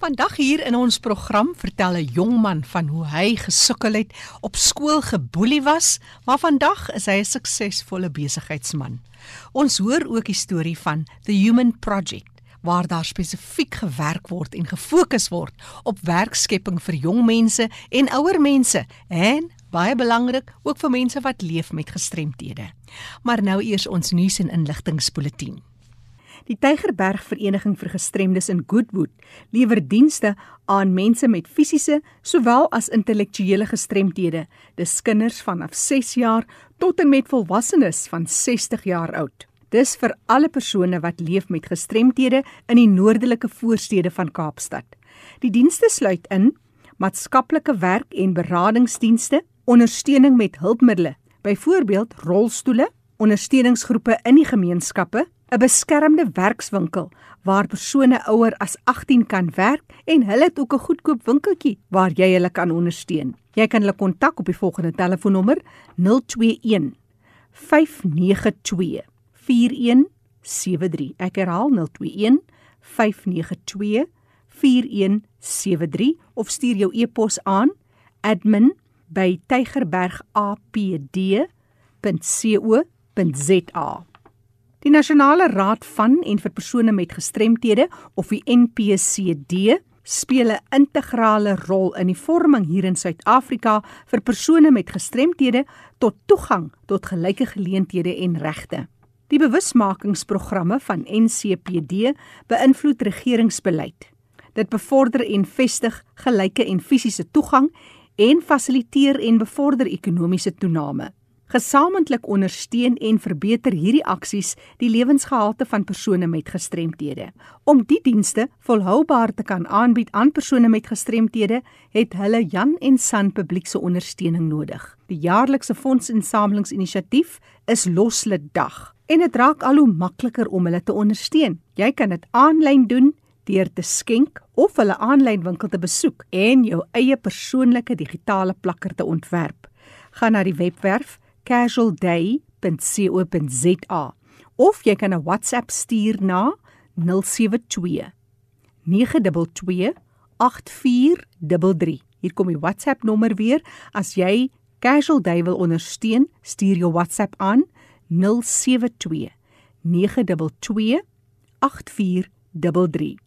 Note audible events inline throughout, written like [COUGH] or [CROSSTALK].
Vandag hier in ons program vertel 'n jong man van hoe hy gesukkel het, op skool geboelie was, maar vandag is hy 'n suksesvolle besigheidsman. Ons hoor ook die storie van The Human Project waar daar spesifiek gewerk word en gefokus word op werkskepping vir jong mense en ouer mense en baie belangrik ook vir mense wat leef met gestremthede. Maar nou eers ons nuus en inligtingspulsatie. Die Tygerberg Vereniging vir Gestremdes in Goodwood lewer dienste aan mense met fisiese sowel as intellektuele gestremthede, dis kinders vanaf 6 jaar tot en met volwassenes van 60 jaar oud. Dis vir alle persone wat leef met gestremthede in die noordelike voorstede van Kaapstad. Die dienste sluit in maatskaplike werk en beradingsdienste, ondersteuning met hulpmiddels, byvoorbeeld rolstoele, ondersteuningsgroepe in die gemeenskappe, 'n beskermde werkswinkel waar persone ouer as 18 kan werk en hulle het ook 'n goedkoop winkeltjie waar jy hulle kan ondersteun. Jy kan hulle kontak op die volgende telefoonnommer 021 592 4173. Ek herhaal 021 592 4173 of stuur jou e-pos aan admin@tygerbergapd.co.za. Die Nasionale Raad van en vir persone met gestremthede of die NPCD speel 'n integrale rol in die vorming hier in Suid-Afrika vir persone met gestremthede tot toegang tot gelyke geleenthede en regte. Die bewusmakingsprogramme van NCPD beïnvloed regeringsbeleid. Dit bevorder en vestig gelyke en fisiese toegang en fasiliteer en bevorder ekonomiese toename. Gesamentlik ondersteun en verbeter hierdie aksies die lewensgehalte van persone met gestremthede. Om die dienste volhoubaar te kan aanbied aan persone met gestremthede, het hulle Jan en San publiekse ondersteuning nodig. Die jaarlikse fondsinsamelingsinisiatief is Loslid Dag en dit raak al hoe makliker om hulle te ondersteun. Jy kan dit aanlyn doen deur te skenk of hulle aanlyn winkel te besoek en jou eie persoonlike digitale plakker te ontwerp. Gaan na die webwerf casualday.co.za of jy kan 'n WhatsApp stuur na 072 922 8433. Hier kom die WhatsApp nommer weer. As jy Casual Day wil ondersteun, stuur jou WhatsApp aan 072 922 8433.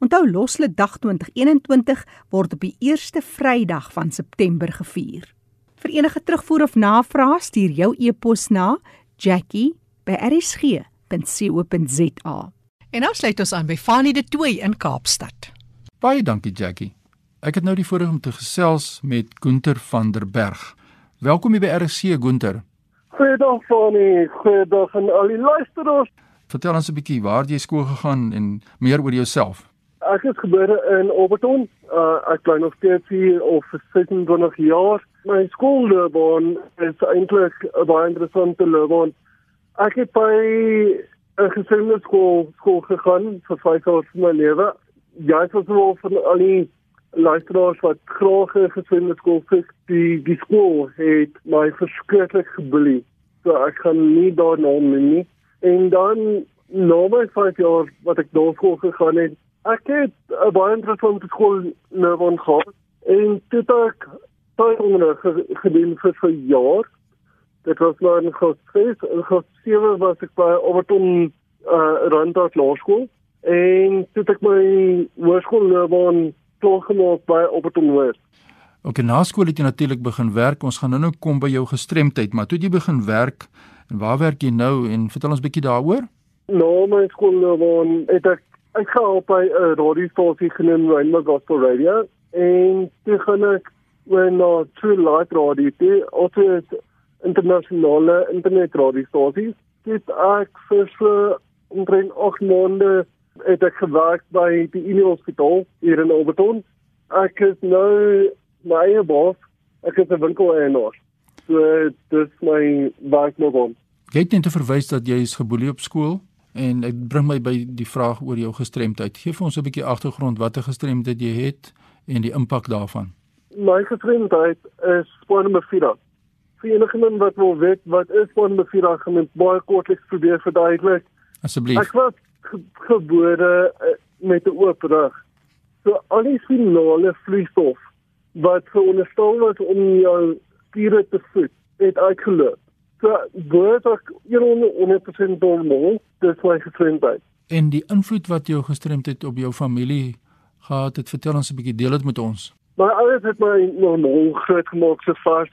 Onthou Loslede Dag 2021 word op die eerste Vrydag van September gevier. Vir enige terugvoer of navrae stuur jou e-pos na jackie@rsg.co.za. En nou sluit ons aan by Fanie de Tooi in Kaapstad. Baie dankie Jackie. Ek het nou die voorreg om te gesels met Gunter van der Berg. Welkom hier by RSC Gunter. Goeiedag Fanie, goeiedag aan al die luisteraars. Vertel ons 'n bietjie waar jy skool gegaan en meer oor jouself. Ek is gebore in Alberton. Uh, ek bly nog steeds hier of 26 jaar. My skoolloopbaan is eintlik 'n baie interessante loopbaan. Ek het by 'n gesinne skool skool gegaan vir 5 jaar van my lewe. Jy het also van al die luisteraars wat graag 'n gesinne skool kyk, die die skool het my verskriklik geboelie. So ek gaan nie daar nou nie. En dan na my 5 jaar wat ek daar skool gegaan het, Ek het 'n baie interessante skool nou van gehad en toe ek tuinonderrig gedoen vir vir jaar. Dit was nou in graad 6 en graad 7 was ek by Overton uh, Randstad Laerskool en toe ek my hoërskoolloopbaan toegemaak by Overton Hoër. Ook na skool het jy natuurlik begin werk. Ons gaan nou-nou kom by jou gestremdheid, maar toe jy begin werk en waar werk jy nou en vertel ons bietjie daaroor? Nou my skoolloopbaan het ek Ek gaan op by 'n radiostasie genoem Rainbow Gospel Radio en toe gaan ek oor na True Light Radio, die altyd internasionale internet radiostasie. Dit ek vir so omtrent 8 maande het ek gewerk by die Unie Hospitaal hier in Alberton. Ek is nou my baas. Ek is 'n winkeleienaar. So dis my werk nou. Jy het net verwys dat jy is geboelie op skool. En dit bring my by die vraag oor jou gestremdheid. Geef ons 'n bietjie agtergrond watter gestremdheid jy het en die impak daarvan. My gestremdheid is spinobifida. Vir enige wat wil weet wat is spinobifida, gaan ek baie kortliks probeer verduidelik. Asseblief. Ek was ge gebore uh, met 'n oop rug. So al die finale vloeistof wat veronderstel was om jou spiere te voed, het uitgeloop. So word ek 100% normaal, dis my gestremdheid. En die invloed wat jou gestremdheid op jou familie gehad het, vertel ons 'n bietjie, deel dit met ons. My ouers het my normaal groot gemaak so vas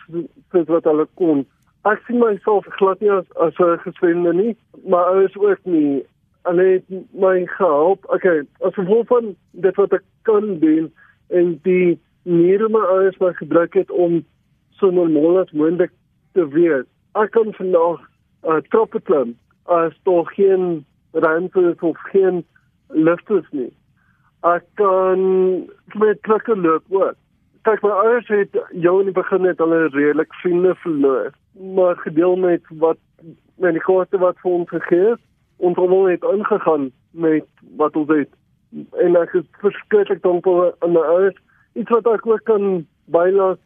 soos wat hulle kon. Ek sien myself glad nie as as 'n gestremde nie, maar ouers ook nie. Hulle het my gehelp. Okay, as gevolg van dit wat ek kan doen en die niere my ouers my gebruik het om so normaal as moontlik te wees. Ek kan vandag uh, trappe klim as daar geen ruimte is of geen lifters nie. Ek kan met trekke loop ook. Kyk, my ouers het jou in die begin net hulle redelik vriende verloor, maar gedeel met wat met die koste wat vir ons gegee is, ons het net ingegaan met wat ons het. En ek is verskriklik dankbaar aan my ouers. Iets wat ek ook kan bylaat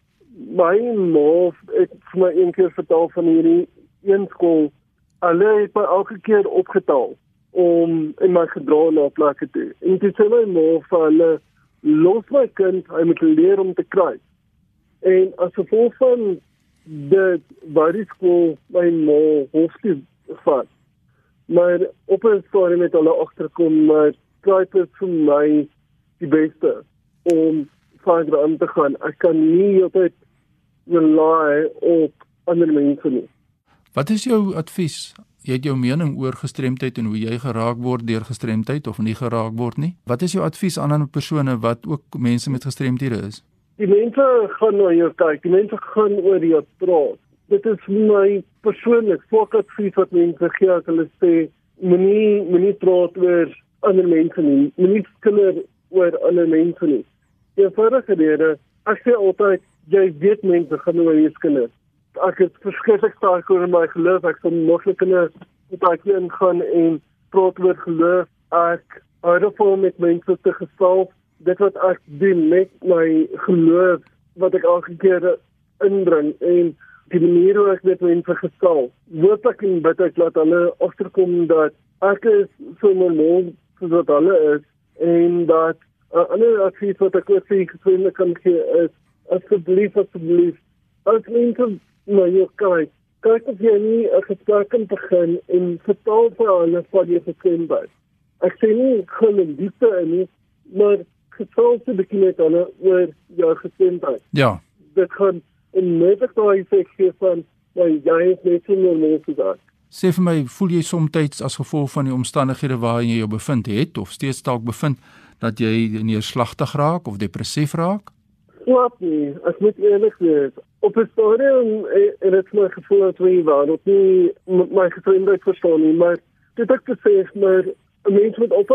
my ma het vir my een keer vertel van hierdie een skool. Hulle het my elke keer opgetel om in my gedra na plekke toe. En dit sê my ma vir hulle los my kind, hy moet leer om te kry. En as gevolg van dit by die skool my ma hoef te vat. Maar op 'n storie met hulle agterkom maar kry dit vir my die beste om verder aan te gaan. Ek kan nie altyd rely op ander mense nie. Wat is jou advies? Jy het jou mening oor gestremdheid en hoe jy geraak word deur gestremdheid of nie geraak word nie. Wat is jou advies aan ander persone wat ook mense met gestremdhede is? Die mense gaan na jou kyk. Die mense gaan oor jou praat. Dit is my persoonlik fokusie wat mense gee as hulle sê moenie moenie praat oor ander mense nie. Moenie skinder oor ander mense nie. Die vorige rede, ek sê altyd jy weet mense gaan oor jou kinders. Ek het verskriklik sterk oor my geloof. Ek sal moontlik kinders met daai kind gaan en praat oor geloof. Ek hou daarvan met mense te gesels. Dit wat ek doen met my geloof wat ek elke keer inbring en die manier hoe ek met mense gesels. Hoop ek en bid ek laat hulle agterkom dat ek is so normaal soos wat hulle is en dat 'n uh, ander advies wat ek ook vir gespreek kan gee is asseblief asseblief as mense na jou kyk kyk of jy nie 'n gesprek kan begin en vertel vir hulle van jou gestremdheid ek sê nie gaan in diepte in nie maar gesels te begin met hulle oor jou gestremdheid ja. Dit gaan in meerdere dae gee van jy jy is net nie normaal te daar. Sê vir my, voel jy soms as gevolg van die omstandighede waarin jy jou bevind het of steeds dalk bevind dat jy neerslagtig raak of depressief raak? Nie, ek moet eerlik wees. Op 'n stadium en dit my gevoel dat wie waar dat nie my gestremdheid verstaan nie, maar dit ek te sê maar 'n mens moet op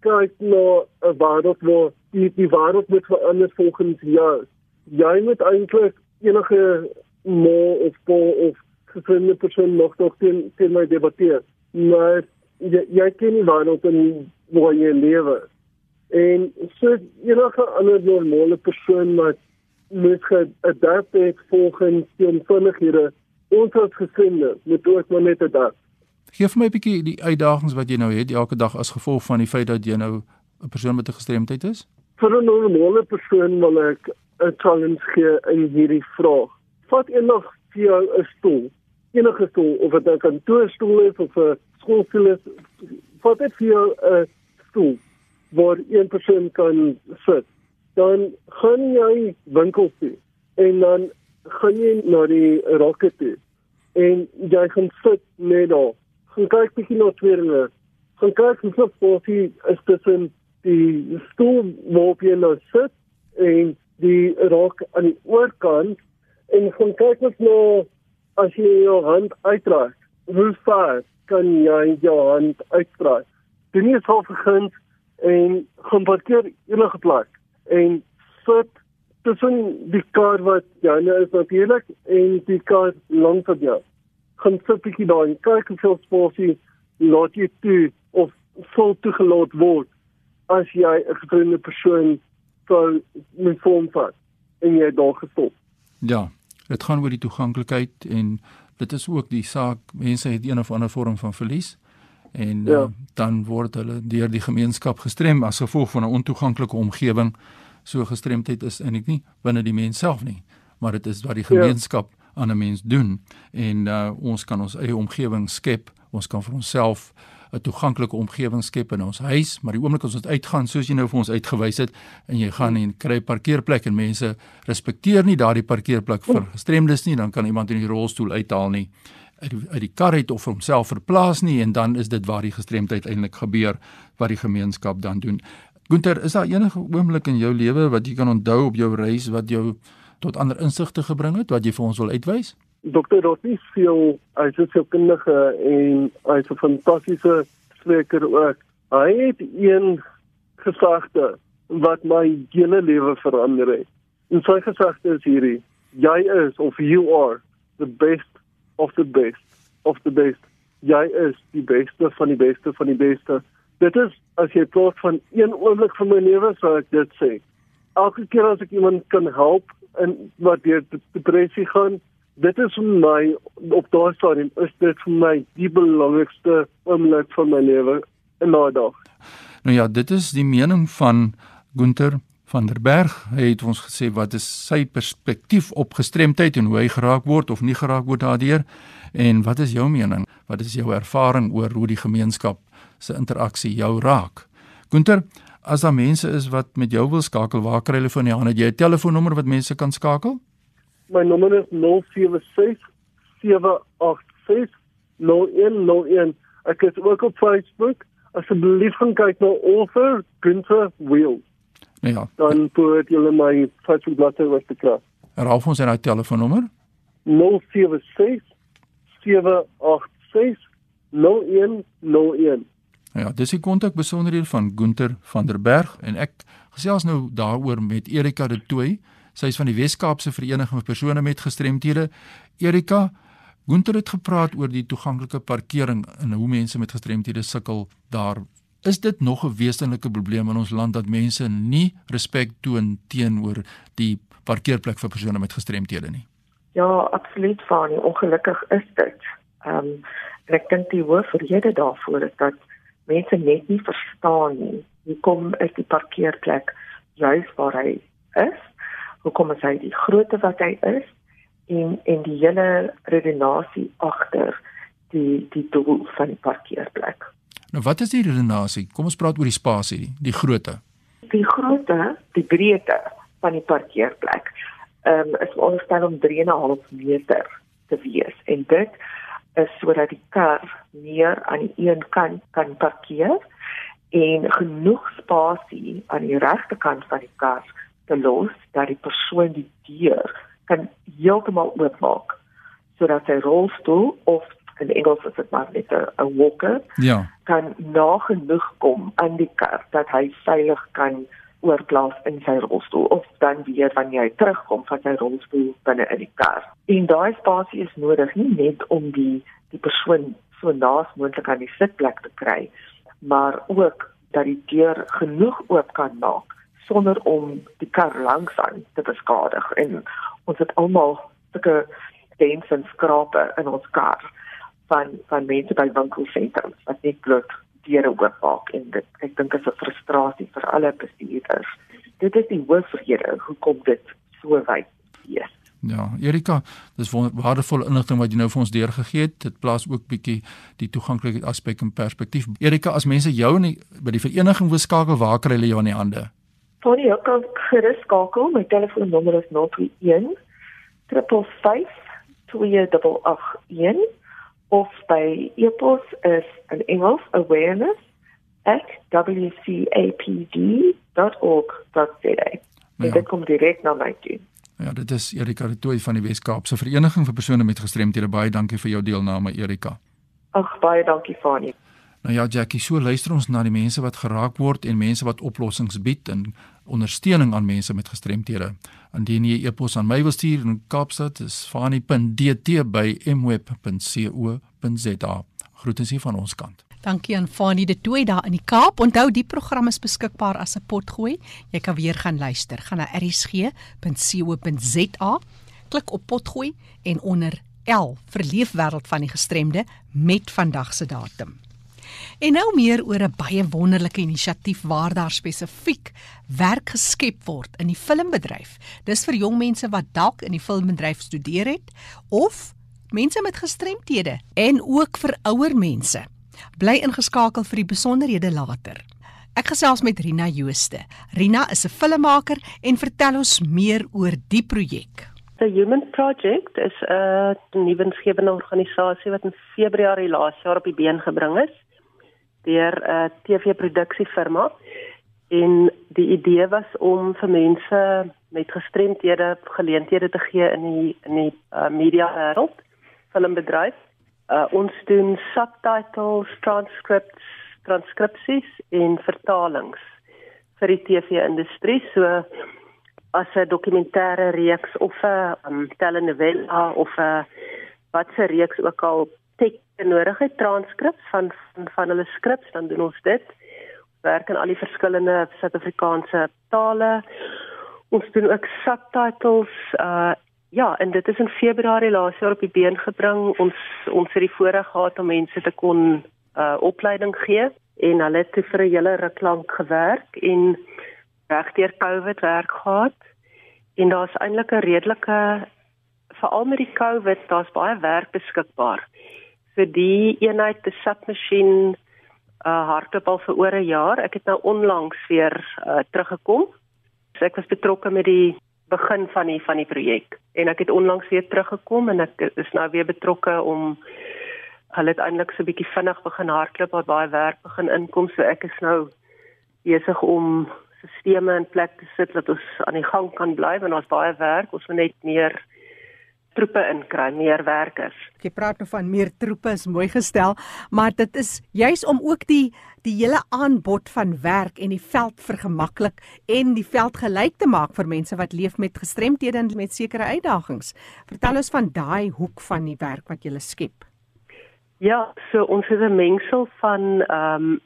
kyk na 'n wêreld waar die die wêreld moet verander volgens jou. Jy moet eintlik enige mo of po of gestremde persoon nog nog teen teen my debatteer. Maar jy, jy ken nie wêreld in waar jy lewe. En so enige ander normale persoon wat moet geadapt het volgens die omstandighede, ons as gesinne moet ook maar net adapt. Geef my 'n bietjie die uitdagings wat jy nou het elke dag as gevolg van die feit dat jy nou 'n persoon met 'n gestremdheid is? Vir 'n normale persoon wil ek 'n challenge gee in hierdie vraag. Vat eendag vir jou 'n stoel, enige stoel of dit 'n kantoorstoel is of 'n skoolstoel is, vat dit vir jou 'n stoel waar een persoon kan sit. Dan gaan jy winkels toe en dan gaan jy na die rakke toe en jy gaan sit net daar. Gaan kyk bietjie na tweede. Gaan kyk hoe so spasie is tussen die stoel waarop jy nou sit en die rak aan die oorkant en gaan kyk wat nou as jy jou hand uitdraai. Hoe ver kan jy jou hand uitdraai? Doen jy self gegee en gaan parkeer enige plek en sit tussen die kar wat joune is natuurlik en die kar langs op jou. Gaan sit bietjie daar en kyk hoeveel spasie laat jy toe of vol toegelaat word as jy 'n gestremde persoon sou met vorm vat en jy daar gestop. Ja, dit gaan oor die toeganklikheid en dit is ook die saak mense het een of ander vorm van verlies en ja. uh, dan word hulle deur die gemeenskap gestrem as gevolg van 'n ontoeganklike omgewing. So gestremdheid is eintlik nie binne die mens self nie, maar dit is wat die ja. gemeenskap ja. aan 'n mens doen en uh, ons kan ons eie omgewing skep. Ons kan vir onsself 'n toeganklike omgewing skep in ons huis, maar die oomblik as ons uitgaan, soos jy nou vir ons uitgewys het, en jy gaan en kry 'n parkeerplek en mense respekteer nie daardie parkeerplek vir gestremdes nie, dan kan iemand in die rolstoel uithaal nie die, uit die kar uit of homself verplaas nie en dan is dit waar die gestremdheid eintlik gebeur wat die gemeenskap dan doen. Gunter, is daar enige oomblik in jou lewe wat jy kan onthou op jou reis wat jou tot ander insigte gebring het wat jy vir ons wil uitwys? Dokter Rossi veel hy's 'n sielkundige en hy's 'n fantastiese spreker ook. Hy het een gesegde wat my hele lewe verander het. En sy gesegde is hierdie: Jy is of you are the best of the best of the best. Jy is die beste van die beste van die beste. Dit is as jy praat van een oomblik van my lewe sou ek dit sê. Elke keer as ek iemand kan help en wat deur depressie gaan, dit is vir my op daardie stadium is dit vir my die belangrikste oomblik van my lewe in daai dag. Nou ja, dit is die mening van Gunter van der Berg. Hy het ons gesê wat is sy perspektief op gestremdheid en hoe hy geraak word of nie geraak word daardeur en wat is jou mening? Wat is jou ervaring oor hoe die gemeenskap se interaksie jou raak? Gunter, as daar mense is wat met jou wil skakel, waar kry hulle van jou? Het jy 'n telefoonnommer wat mense kan skakel? My nommer is 076 786 0101. Ek is ook op Facebook. Asseblief gaan kyk na Author Gunther Wheel. Ja. Dan poort julle my Facebook bladsy wat te kry. Herhaal ons en hy telefoonnommer? 076 786 0101. Ja, dis die kontak besonderhede van Gunther van der Berg en ek gesels nou daaroor met Erika de Tooy. Sy is van die Wes-Kaapse Vereniging vir persone met gestremthede. Erika, Gunter het gepraat oor die toeganklike parkering en hoe mense met gestremthede sukkel daar. Is dit nog 'n wesenlike probleem in ons land dat mense nie respek toon teenoor die parkeerplek vir persone met gestremthede nie? Ja, absoluut van ongelukkig is dit. Ehm um, ek dink die hoofrede daarvoor is dat mense net nie verstaan nie hoekom is die parkeerplek juis waar hy is hoekom is hy die grootte wat hy is en en die hele redenasie agter die die doel van die parkeerplek. Nou wat is die redenasie? Kom ons praat oor die spasie, die grootte. Die grootte, die breedte van die parkeerplek. Ehm um, is ongestel om 3.5 meter te wees en dit is sodat die kar meer aan die een kant kan parkeer en genoeg spasie aan die regte kant van die kar te los dat die persoon die deur kan heeltemal oopmaak sodat sy rolstoel of in Engels is dit maar net 'n walker. Ja. Kan nog genoeg kom aan die kar dat hy veilig kan oorplaas in sy rolstoel of dan weer wanneer hy terugkom van sy rolstoel binne in die kar. En daai spasie is nodig nie net om die die persoon so naas moontlik aan die sitplek te kry, maar ook dat die deur genoeg oop kan maak sonder om die kar langsaan te beskadig. En ons het almal sulke dents en skrape in ons kar van van mense by winkelsentrums wat net bloot deure oopmaak en dit ek dink is 'n frustrasie vir alle bestuurders. Dit is die hoofrede hoekom dit so wyd is. Ja, Erika, dis waardevolle inligting wat jy nou vir ons deurgegee het. Dit plaas ook bietjie die toeganklikheid aspek in perspektief. Erika, as mense jou in die, by die vereniging wil skakel, waar kry hulle jou in die hande? Tony, jy kan gerus skakel. My telefoonnommer is 021 355 2881 of by e-pos is in Engels awareness@wcapd.org.za. Ja. Dit kom direk na my toe. Ja, dit is Erika de Tooy van die Wes-Kaapse Vereniging vir persone met gestremthede. Baie dankie vir jou deelname, Erika. Ag, baie dankie, Fanie. Nou ja, Jackie, so luister ons na die mense wat geraak word en mense wat oplossings bied en ondersteuning aan mense met gestremthede. Indien jy e-pos aan my wil stuur in Kaapstad, is fani.dt@mweb.co.za. Groete hier van ons kant. Dankie aan Fani de Tooi daar in die Kaap. Onthou die program is beskikbaar as 'n potgooi. Jy kan weer gaan luister. Gaan na rsg.co.za, klik op potgooi en onder L vir leefwêreld van die gestremde met vandag se datum. En nou meer oor 'n baie wonderlike inisiatief waar daar spesifiek werk geskep word in die filmbedryf. Dis vir jong mense wat dalk in die filmbedryf studeer het of mense met gestremthede en ook vir ouer mense. Bly ingeskakel vir die besonderhede later. Ek gesels met Rina Jooste. Rina is 'n filmmaker en vertel ons meer oor die projek. The Human Project is 'n nuwensgewende organisasie wat in Februarie laas jaar op die been gebring is deur 'n TV-produksiefirma. En die idee was om vir mense met gestremthede geleenthede te gee in die in die uh, media wêreld, filmbedryf. Uh, ons doen subtitles, transcripts, transkripsies en vertalings vir die TV-industrie. So as 'n dokumentêre reeks of 'n um, telenovela of 'n watse reeks ook al teks nodig het transkrips van van, van hulle skrips dan doen ons dit. Ons werk in al die verskillende Suid-Afrikaanse tale. Ons doen ook subtitles uh ja, en dit is in Februarie laas jaar op die been gebring. Ons ons het die voorreg gehad om mense te kon uh opleiding gee en hulle het vir 'n hele ruk lank gewerk en regdeur COVID werk gehad en daar's eintlik 'n redelike veral met die COVID, daar's baie werk beskikbaar. Vir die eenheid te submasjien uh hardloop al vir oor 'n jaar. Ek het nou onlangs weer uh teruggekom. So ek was betrokke met die begin van die van die projek en ek het onlangs weer teruggekom en ek is nou weer betrokke om hulle het eintlik so 'n bietjie vinnig begin hardloop, maar baie werk begin inkom, so ek is nou besig om sisteme in plek te sit dat ons aan die gang kan bly want ons baie werk, ons moet net meer troepe inkry, meer werkers. Jy praat nou van meer troepe is mooi gestel, maar dit is juis om ook die die hele aanbod van werk en die veld vergemaklik en die veld gelyk te maak vir mense wat leef met gestremthede en met sekere uitdagings. Vertel ons van daai hoek van die werk wat jy skep. Ja, so ons is 'n mengsel van ehm um,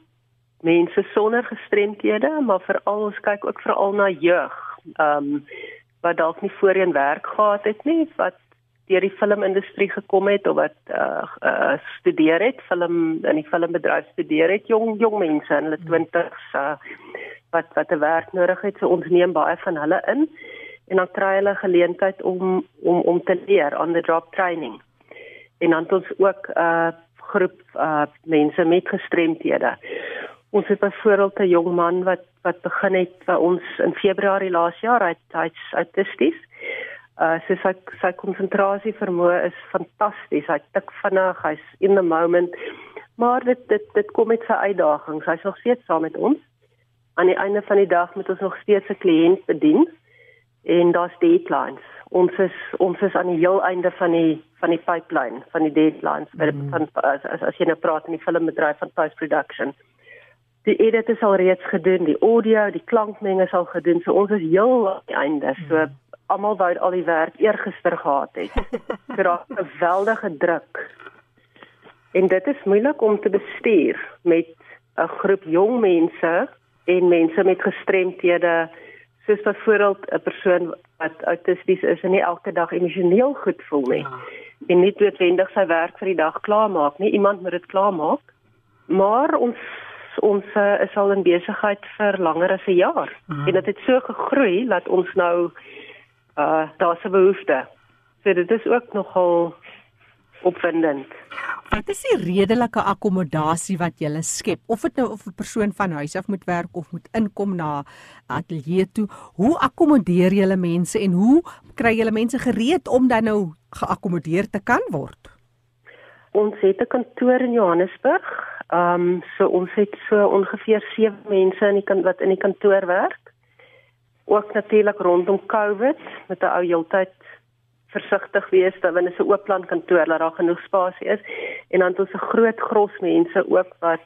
mense sonder gestremthede, maar veral ons kyk ook veral na jeug. Ehm um, wat dalk nie voorheen werk gehad het nie, wat deur die filmindustrie gekom het of wat uh, uh studeer het, film in die filmbedryf studeer het, jong jong mense in hulle 20s uh, wat wat 'n werk nodig het. So ons neem baie van hulle in en dan kry hulle geleentheid om om om te leer on the job training. En dan het ons ook 'n uh, groep uh mense met gestremthede Ons het byvoorbeeld 'n jong man wat wat begin het by ons in Februarie laas jaar, hy hy's autisties. Uh sy sy sy konsentrasie vermoë is fantasties. Hy tik vinnig, hy's in the moment. Maar dit dit dit kom met sy uitdagings. Hy's nog steeds saam met ons. Aan die einde van die dag moet ons nog steeds 'n kliënt bedien en daar's deadlines. Ons is ons is aan die heel einde van die van die pipeline, van die deadlines mm. van as, as as jy nou praat in die filmbedryf van post production die edit is al reeds gedoen, die audio, die klankmenge is al gedoen. So ons is heel aan die einde. So almal wou al die werk eergister gehad het. So daar 'n geweldige druk. En dit is moeilik om te bestuur met 'n groep jong mense en mense met gestremthede soos byvoorbeeld 'n persoon wat autisties is en nie elke dag emosioneel goed voel nie. Ja. En nie noodwendig sy werk vir die dag klaarmaak nie. Iemand moet dit klaarmaak. Maar ons ons uh, is al in besigheid vir langer as 'n jaar mm. en dit het so gegroei dat ons nou uh daar's 'n behoefte. So dit is ook nogal opwindend. Wat is die redelike akkommodasie wat jy skep? Of dit nou of 'n persoon van huis af moet werk of moet inkom na ateljee toe, hoe akkommodeer jy mense en hoe kry jy mense gereed om dan nou geakkommodeer te kan word? Ons het 'n kantoor in Johannesburg Ehm um, so ons het so ongeveer 7 mense in die kan wat in die kantoor werk. Ook natuurlik rondom COVID met 'n ou heeltyd versigtig wees dat wanneer 'n oop plan kantoor dat daar genoeg spasie is en dan het ons 'n groot gros mense ook wat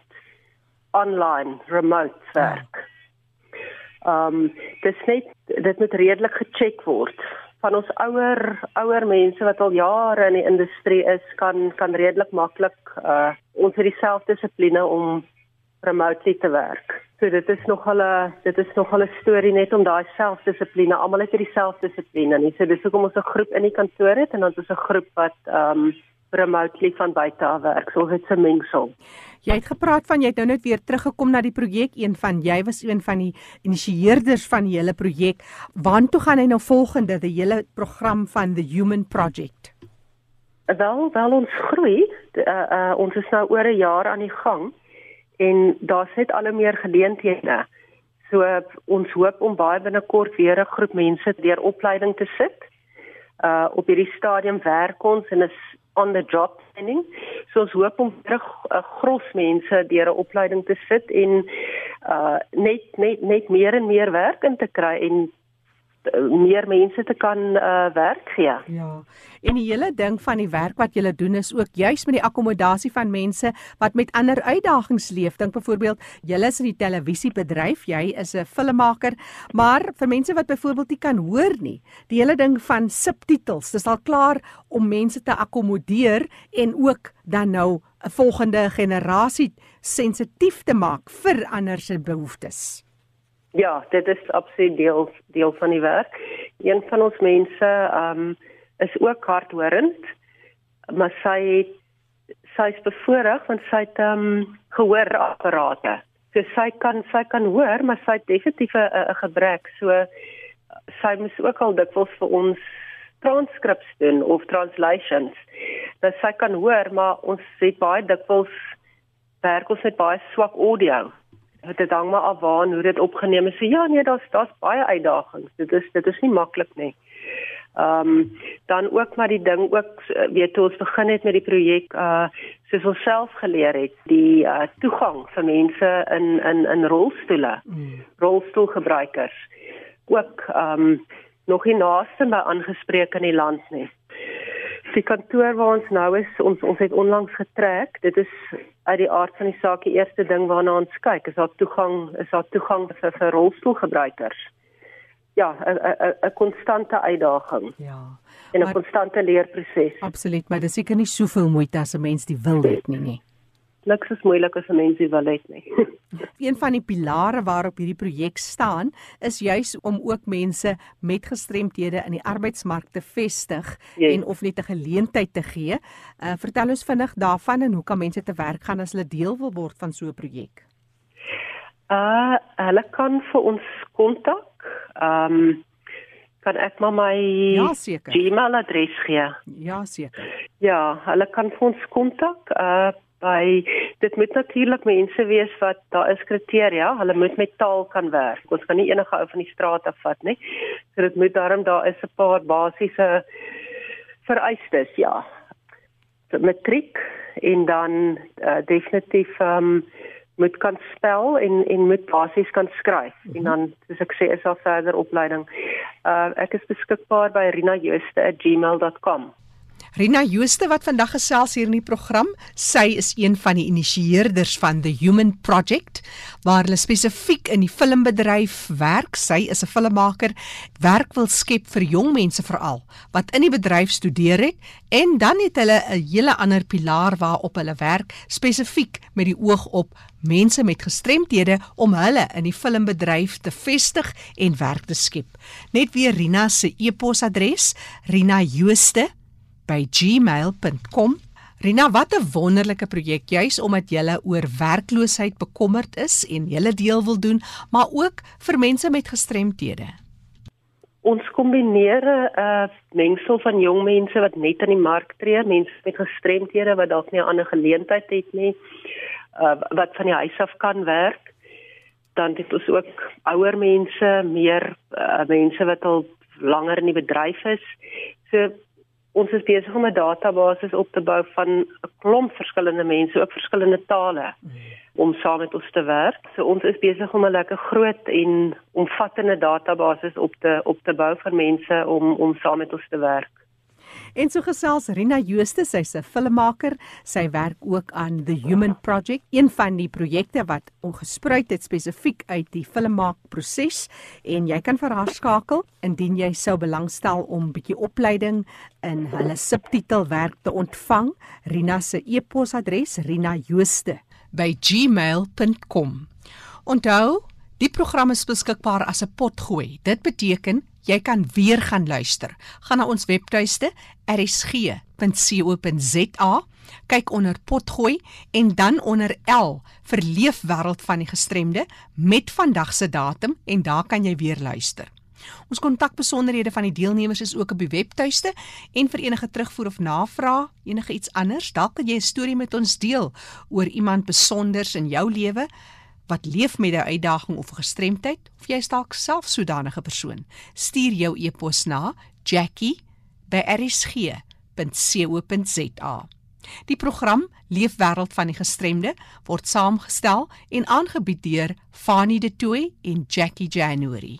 online remote werk. Ehm um, dit dit moet redelik gecheck word van ons ouer ouer mense wat al jare in die industrie is kan kan redelik maklik uh ons het dieselfde dissipline om remotely te werk. So dit is nog al 'n dit is nog al 'n storie net om daai selfdissipline. Almal het dieselfde dissipline. Nie. So dis hoekom ons 'n groep in die kantoor het en dan is 'n groep wat ehm um, remotely van buite af werk. So dit's 'n mengsel. Jy het gepraat van jy het nou net weer teruggekom na die projek. Een van jy was een van die initieerders van die hele projek. Waartoe gaan hy nou volgende, die hele program van the Human Project? Wel, wel ons groei. Uh, uh, ons is nou oor 'n jaar aan die gang en daar's net al hoe meer geleenthede. So ons hoop om baie binnekort weer 'n groep mense deur opleiding te sit. Uh op hierdie stadium werk ons en is on the job training. So ons hoop om terug 'n gros mense deur 'n opleiding te sit en uh net net net meer en meer werk in te kry en meer mense te kan uh, werk gee. Ja. En die hele ding van die werk wat julle doen is ook juis met die akkommodasie van mense wat met ander uitdagings leef. Dink byvoorbeeld, julle is in die televisiebedryf, jy is 'n filmmaker, maar vir mense wat byvoorbeeld nie kan hoor nie, die hele ding van subtitels, dis al klaar om mense te akkommodeer en ook dan nou 'n volgende generasie sensitief te maak vir ander se behoeftes. Ja, dit is absoluut deel deel van die werk. Een van ons mense ehm um, is ook hardhorend, maar sy het sy's bevoorreg want sy het ehm um, gehoorapparate. So sy kan sy kan hoor, maar sy het definitief 'n gebrek. So sy moet ook al dikwels vir ons transkripte doen of translations. Dat sy kan hoor, maar ons het baie dikwels werk ons met baie swak audio dit hang maar af waar hoe dit opgeneem is. So, ja, nee, daar's daar's baie uitdagings. Dit is dit is nie maklik nie. Ehm um, dan ook maar die ding ook weet ons begin het met die projek uh soos ons self geleer het die uh toegang vir mense in in in rolstoele. Mm. Rolstoelgebruikers. Ook ehm um, nog nie naaste by aangespreek in die land nie. Die kantoor waar ons nou is, ons ons het onlangs getrek. Dit is uit die aard van die saak die eerste ding waarna ons kyk, is daar toegang, is daar toegang vir, vir rolstoelgebruikers. Ja, 'n 'n konstante uitdaging. Ja. En 'n konstante leerproses. Absoluut, maar dit seker nie soveel moeite as 'n mens die wil het nie, nie niks is moeilik as 'n mens wil hê nie. [LAUGHS] een van die pilare waarop hierdie projek staan, is juis om ook mense met gestremthede in die arbeidsmark te vestig yes. en of net 'n geleentheid te gee. Uh, vertel ons vinnig daarvan en hoe kan mense te werk gaan as hulle deel wil word van so 'n projek? Uh, hulle kan vir ons kontak. Ehm um, kan ek maar my ja, Gmail adres gee? Ja, seker. Ja, hulle kan vir ons kontak. Uh by dit moet natuurlik mense wees wat daar is kriteria, hulle moet met taal kan werk. Ons kan nie enige ou van die straat afvat nie. So dit moet daarom daar is 'n paar basiese vereistes, ja. Matriek en dan uh, definitief um, moet kan spel en en moet basies kan skryf mm -hmm. en dan soos ek sê is daar verder opleiding. Uh, ek is beskikbaar by rinajooste@gmail.com. Rina Jooste wat vandag gesels hier in die program, sy is een van die initieerders van the Human Project waar hulle spesifiek in die filmbedryf werk. Sy is 'n filmmaker, werk wil skep vir jong mense veral wat in die bedryf studeer het en dan het hulle 'n hele ander pilaar waarop hulle werk spesifiek met die oog op mense met gestremthede om hulle in die filmbedryf te vestig en werk te skep. Net weer Rina se e-posadres, rinajooste@ by gmail.com. Rina, wat 'n wonderlike projek juis omdat jy oor werkloosheid bekommerd is en jy deel wil doen, maar ook vir mense met gestremthede. Ons kombineer 'n uh, mengsel van jong mense wat net aan die mark tree, mense met gestremthede wat dalk nie 'n ander geleentheid het nie, uh, wat van die huis af kan werk. Dan het ons ook ouer mense, meer uh, mense wat al langer in die bedryf is. So ons is besig om 'n database op te bou van 'n klomp verskillende mense, ook verskillende tale om saam met ons te werk. So ons is besig om 'n lekker groot en omvattende database op te op te bou van mense om om saam met ons te werk. En so gesels Rina Jooste, sy's 'n filmmaker. Sy werk ook aan The Human Project, een van die projekte wat ongespruit het spesifiek uit die filmmaakproses en jy kan vir haar skakel indien jy sou belangstel om bietjie opleiding in hulle subtitelwerk te ontvang. Rina se e-posadres rinajooste@gmail.com. Onthou, die program is beskikbaar as 'n potgooi. Dit beteken jy kan weer gaan luister. Gaan na ons webtuiste rsg.co.za, kyk onder potgooi en dan onder L vir leefwêreld van die gestremde met vandag se datum en daar kan jy weer luister. Ons kontakbesonderhede van die deelnemers is ook op die webtuiste en vir enige terugvoer of navraag, enige iets anders, dalk kan jy 'n storie met ons deel oor iemand besonders in jou lewe wat leef met 'n uitdaging of gestremdheid of jy is dalk self sodanige persoon. Stuur jou e-pos na jackie@rsg.co.za. Die program Leefwêreld van die Gestremde word saamgestel en aangebied deur Fanie De Tooy en Jackie January.